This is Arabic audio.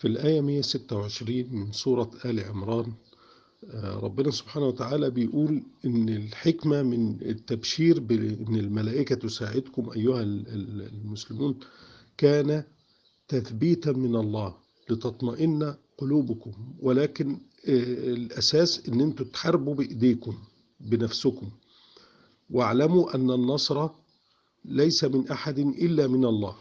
في الآية 126 من سورة آل عمران آه، ربنا سبحانه وتعالى بيقول إن الحكمة من التبشير بأن الملائكة تساعدكم أيها المسلمون كان تثبيتا من الله لتطمئن قلوبكم ولكن آه، الأساس أن أنتم تحاربوا بإيديكم بنفسكم. واعلموا أن النصر ليس من أحد إلا من الله.